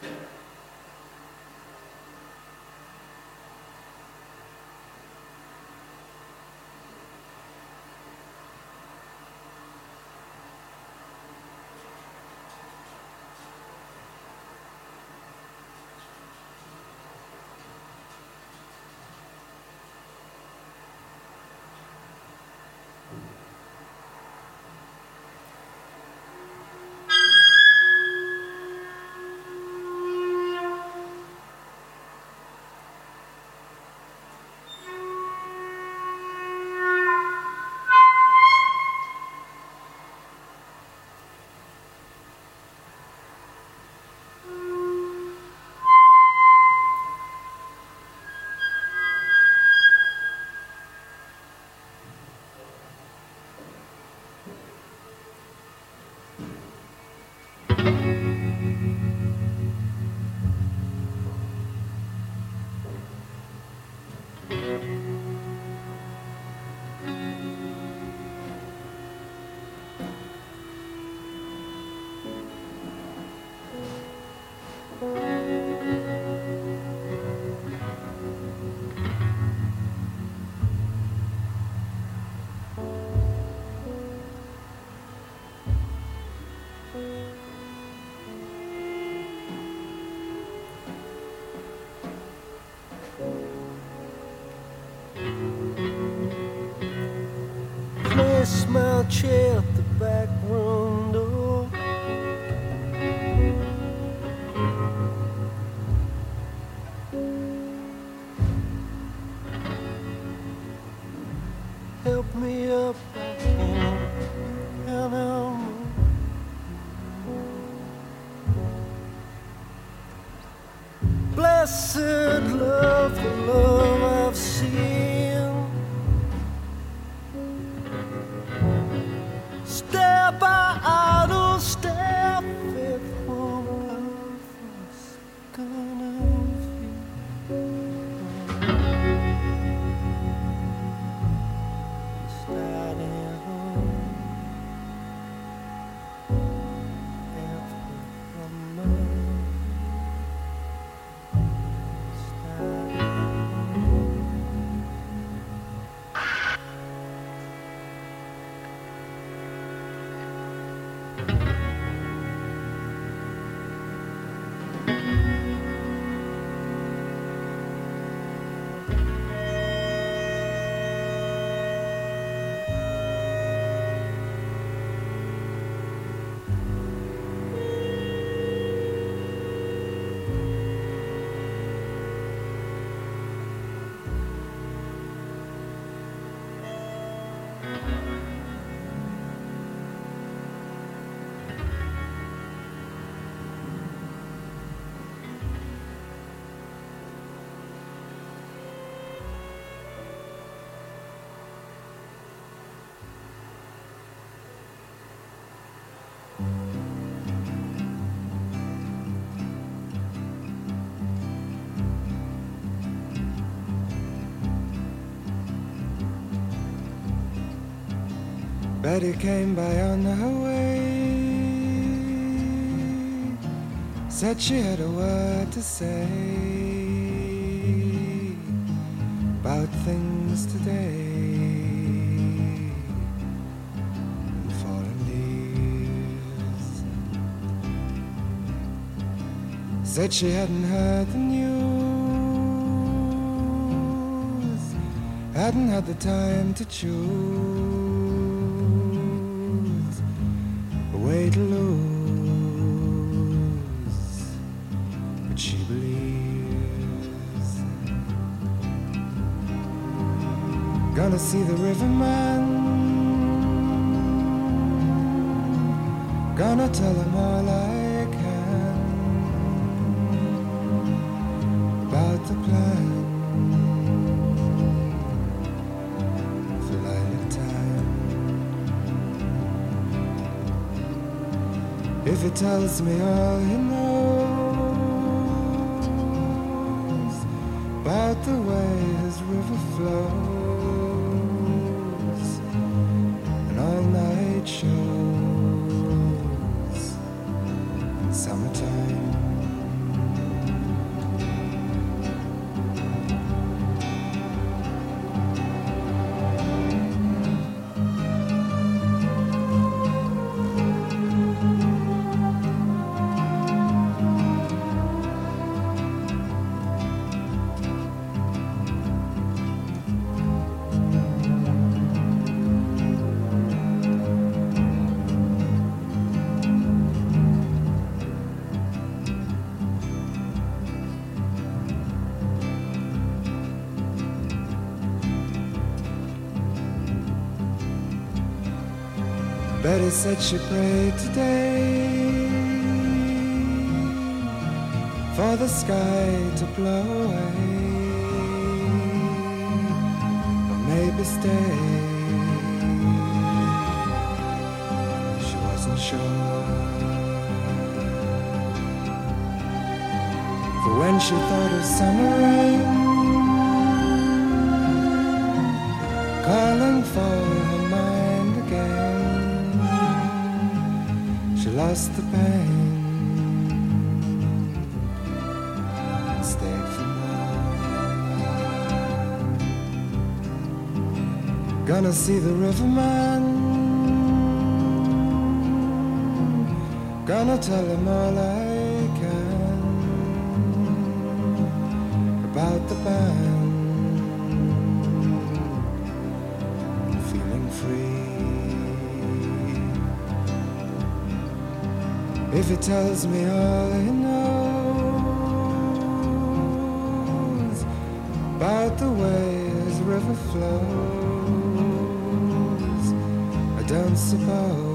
Place chair at the back room door. Help me up, I can't. Blessed love, the love Betty came by on her way. Said she had a word to say about things today. Fallen leaves. Said she hadn't heard the news, hadn't had the time to choose way lose, but she believes. Gonna see the riverman. Gonna tell him all I can about the plan If he tells me all he knows about the way his river flows Betty said she prayed today for the sky to blow away, or maybe stay. She wasn't sure. For when she thought of summer rain calling for her mind she lost the pain. stayed for more. Gonna see the riverman. Gonna tell him all I tells me all he knows about the way his river flows, I don't suppose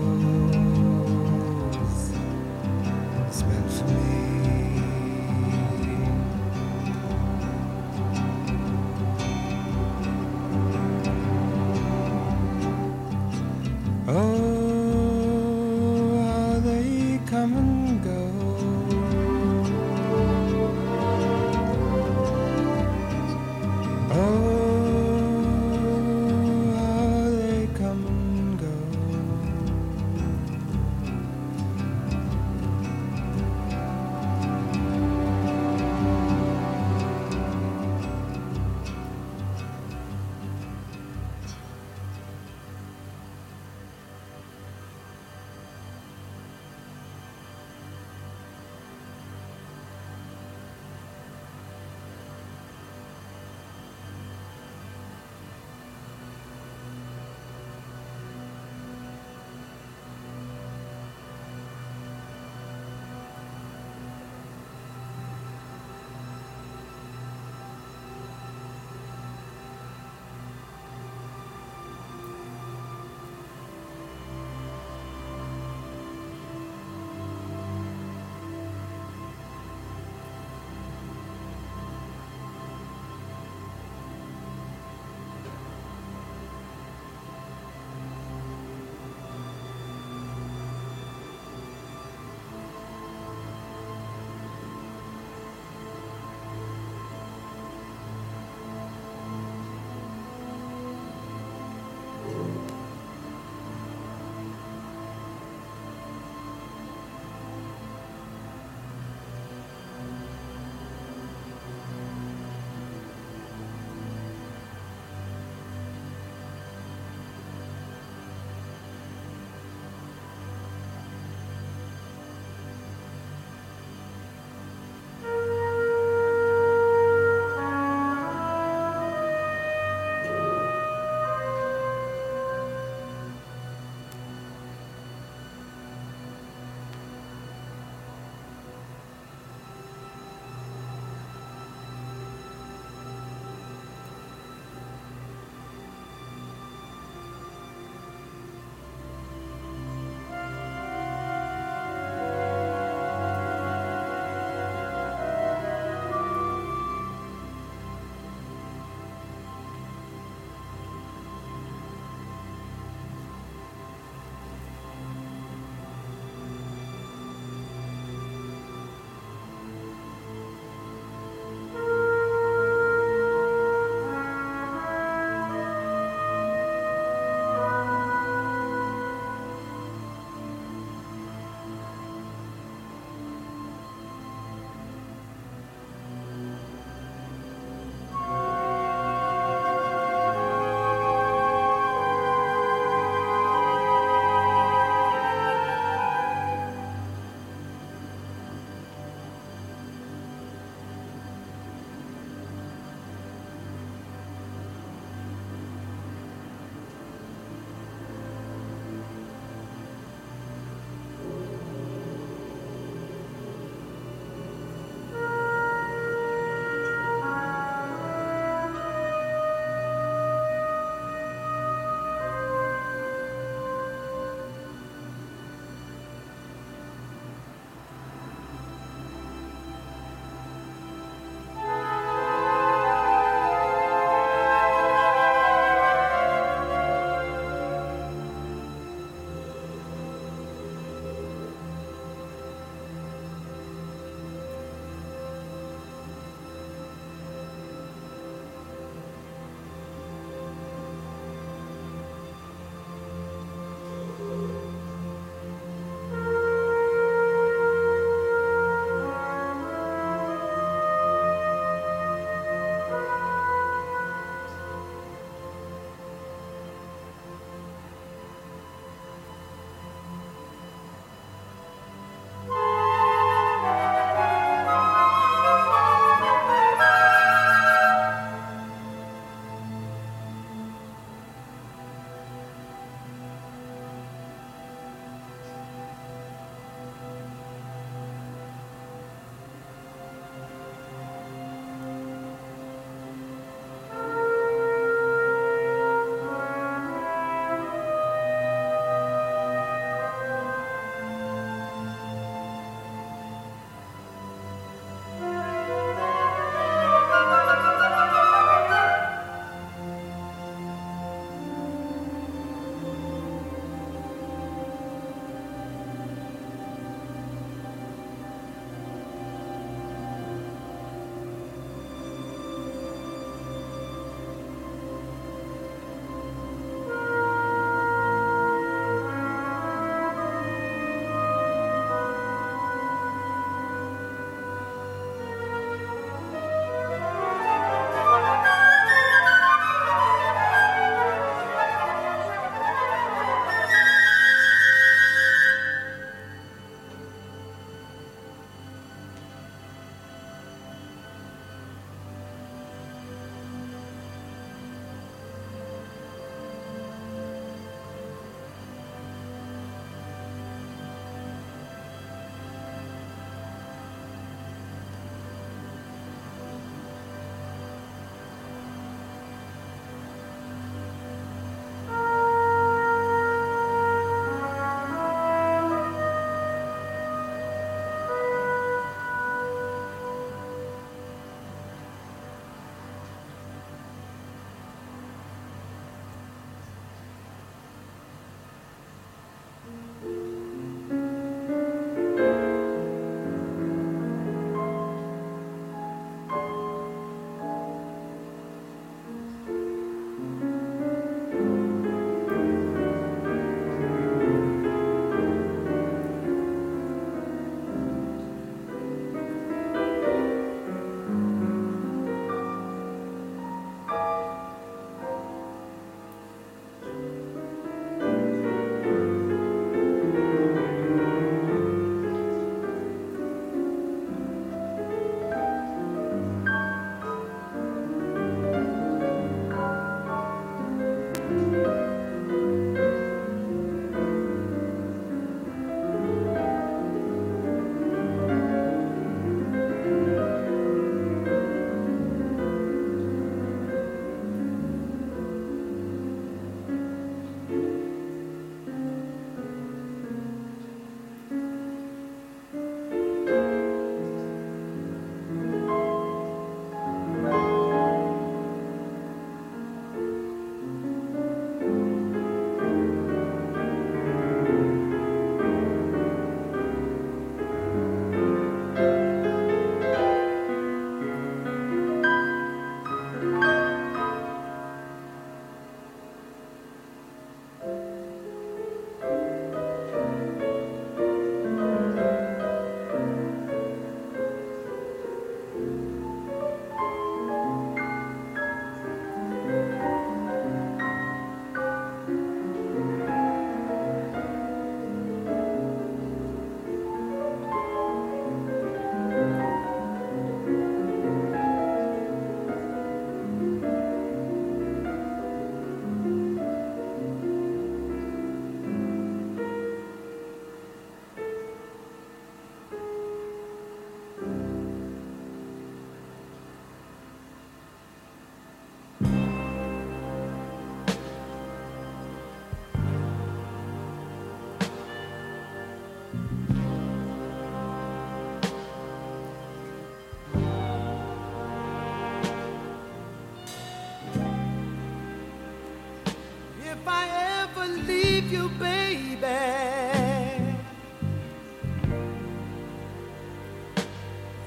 you, baby.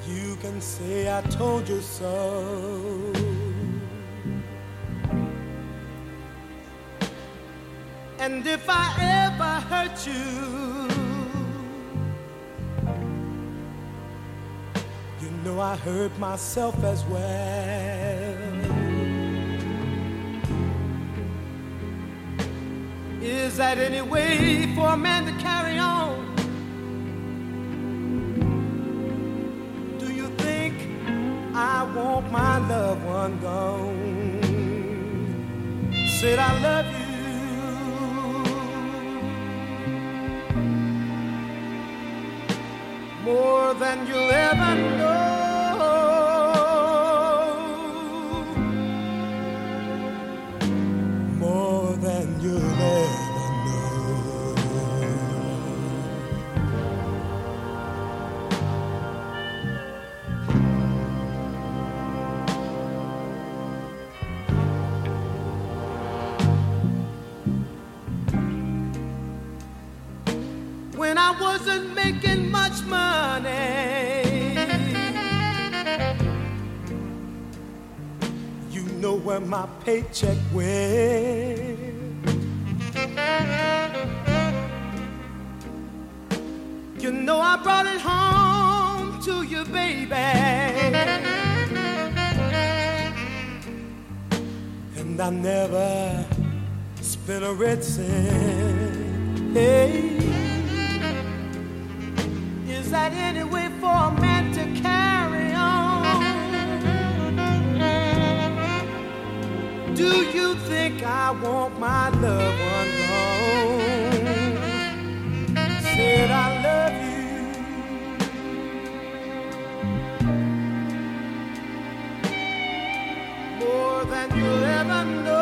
You can say I told you so. And if I ever hurt you, you know I hurt myself as well. Is that any way for a man to carry on? Do you think I want my loved one gone? Said I love you. More than you'll ever know. Making much money. You know where my paycheck went. You know I brought it home to you, baby. And I never spent a red cent. Hey, any way for a man to carry on? Do you think I want my loved one gone? Said I love you. More than you'll ever know.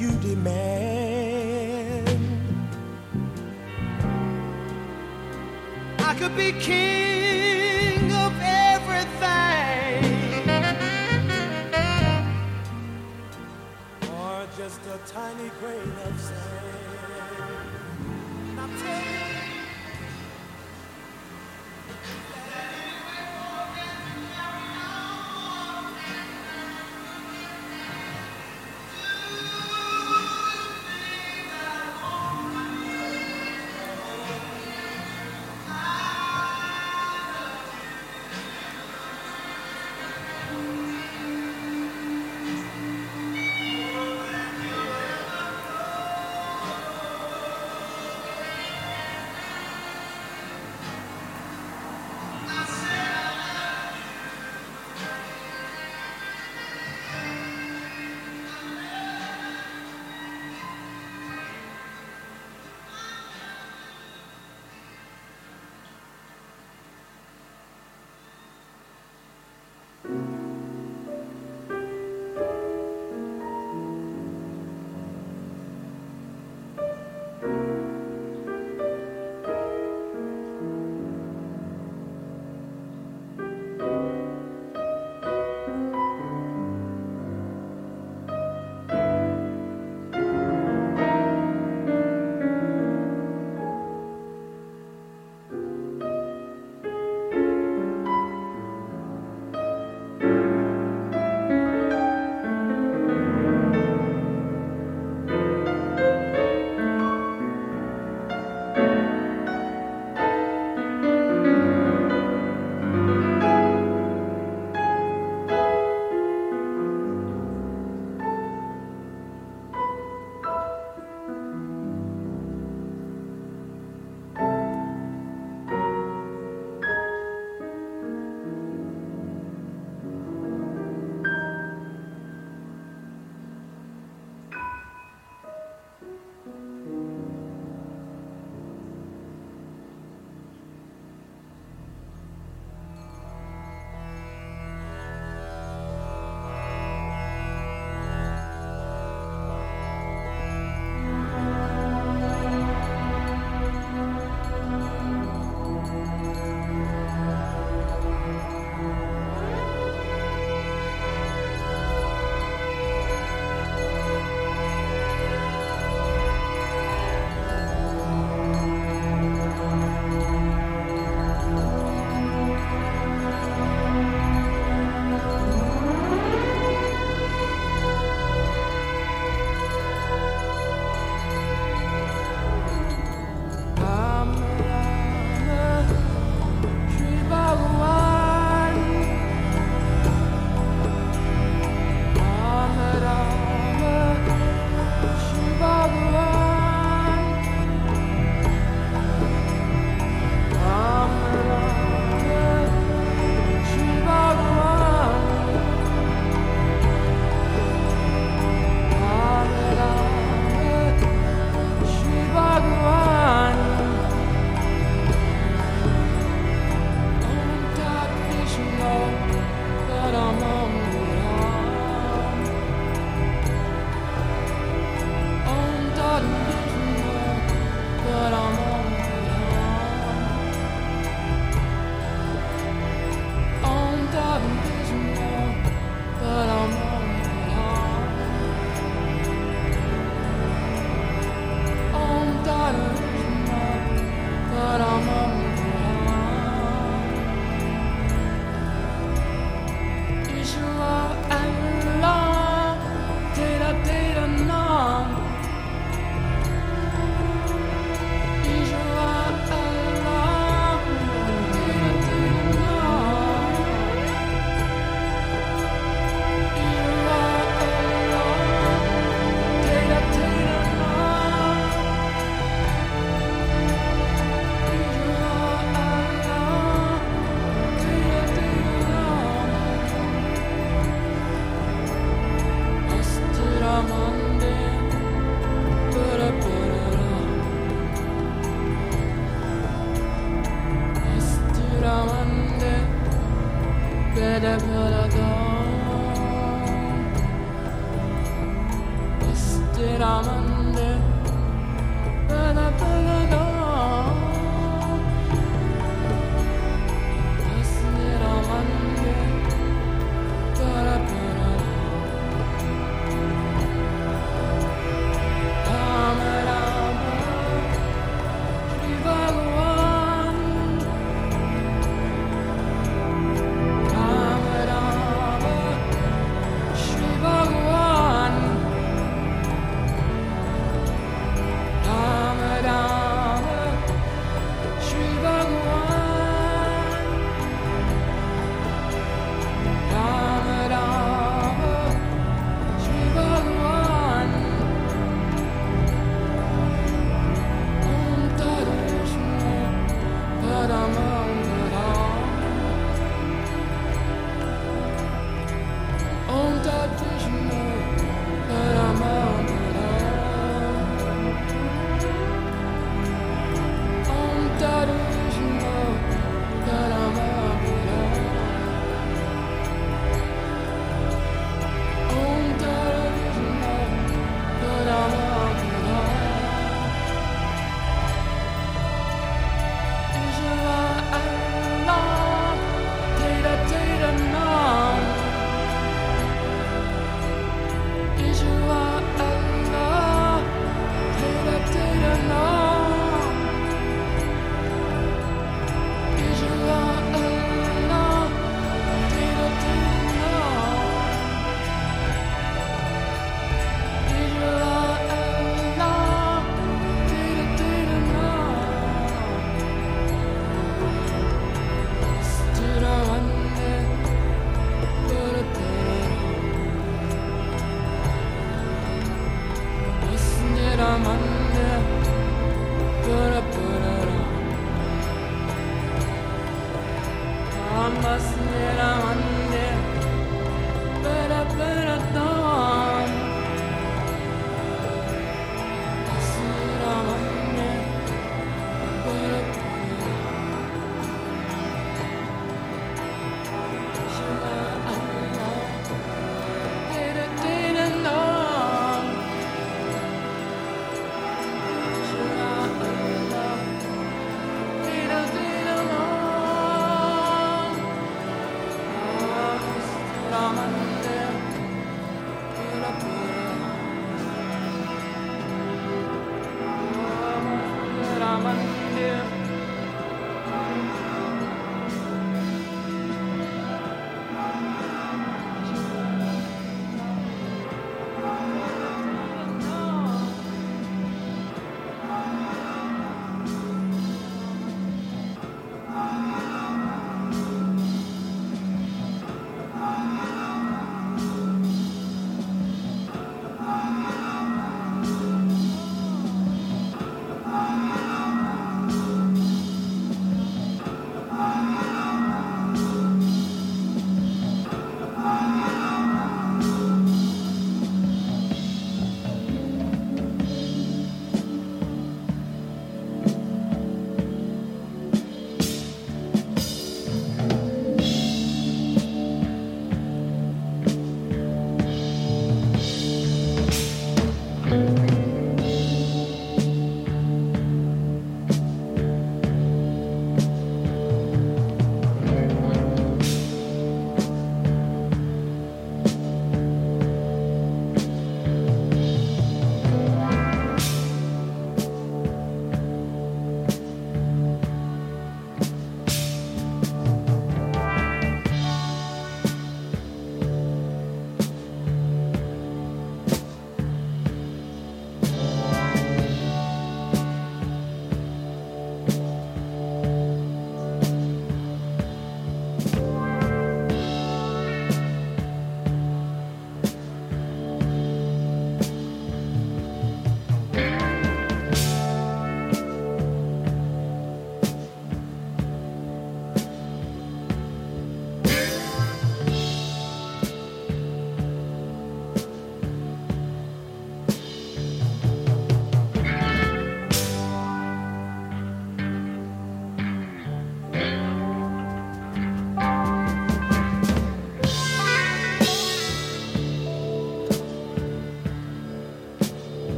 You demand. I could be king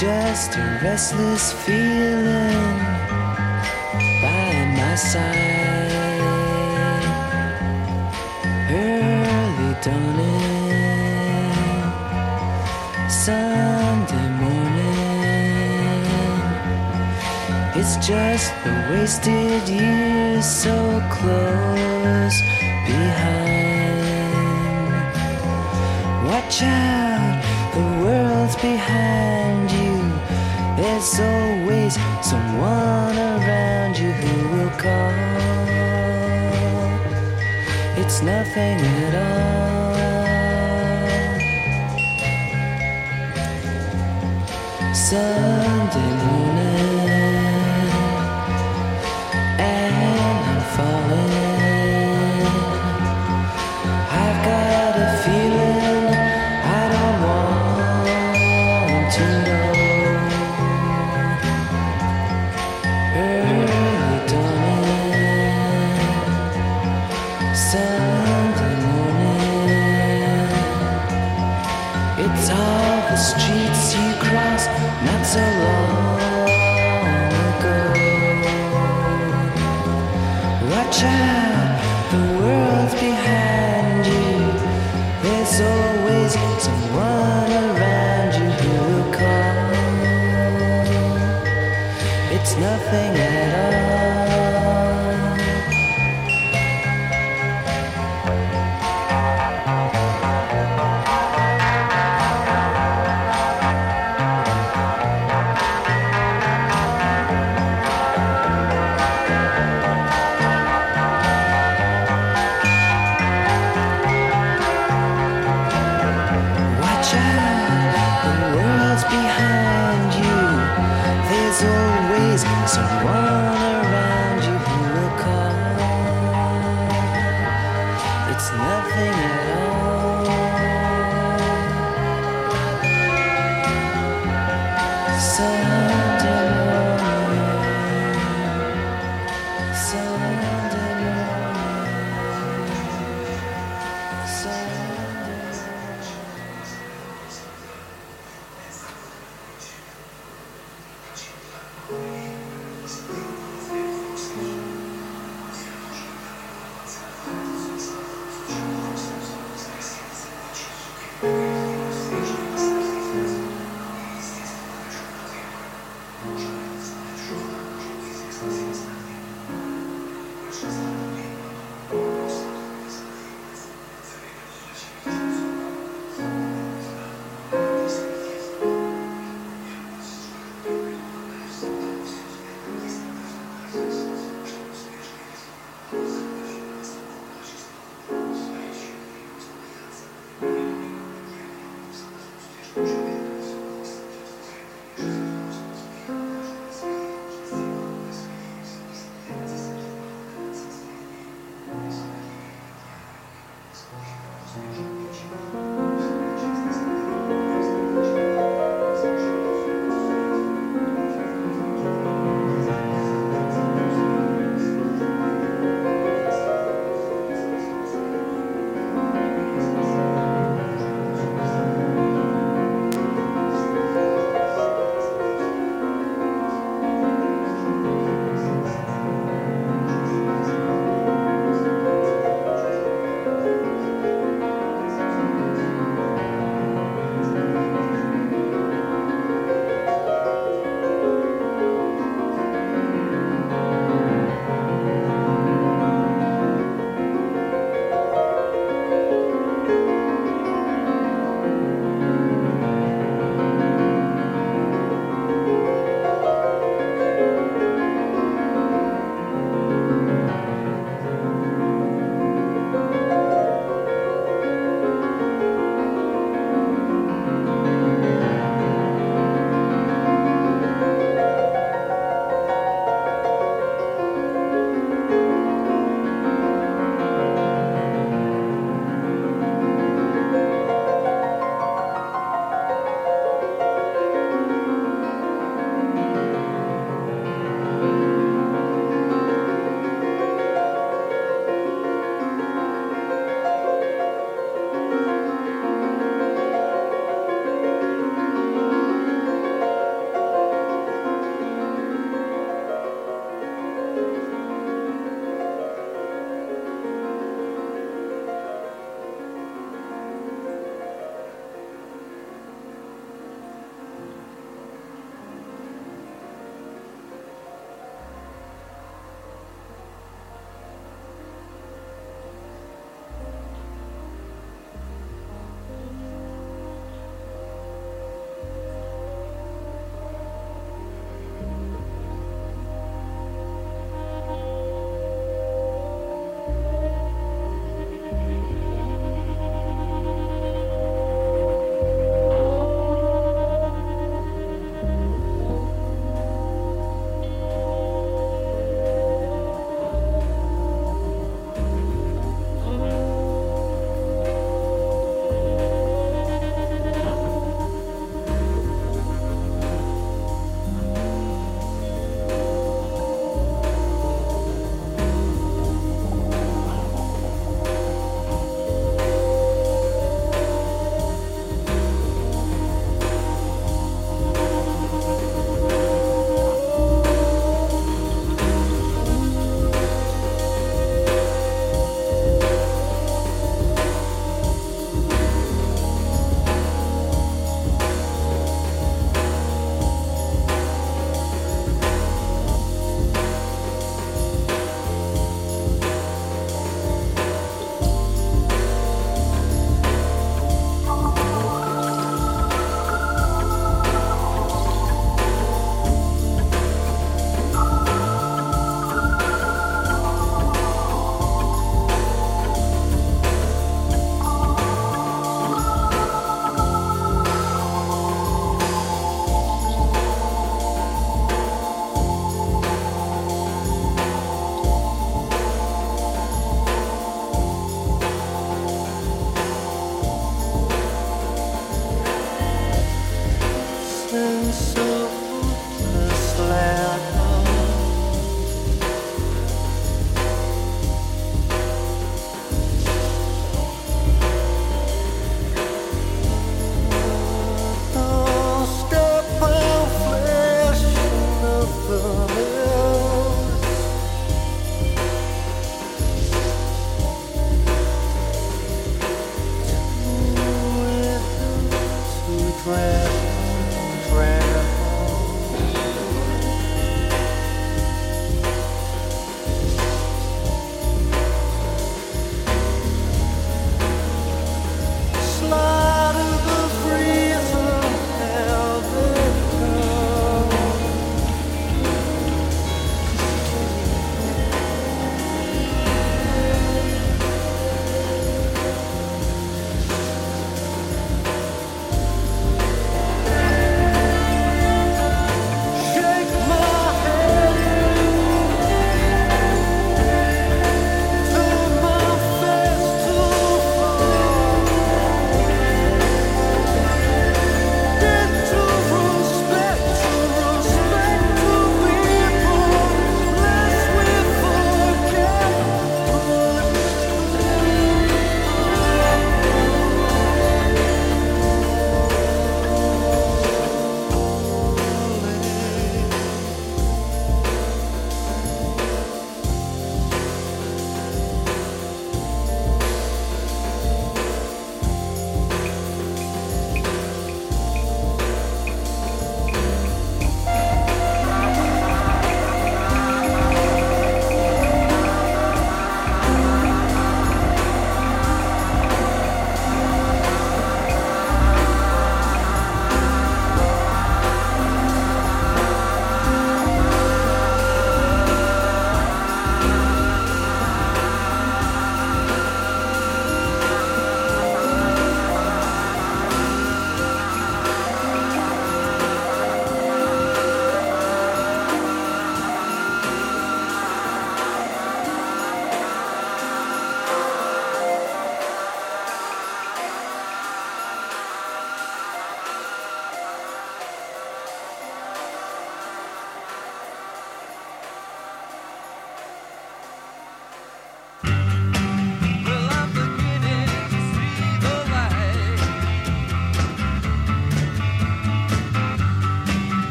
just a restless feeling by my side. Early dawning, Sunday morning. It's just the wasted years so close behind. Watch out, the world's behind. There's always someone around you who will call. It's nothing at all. Sunday morning,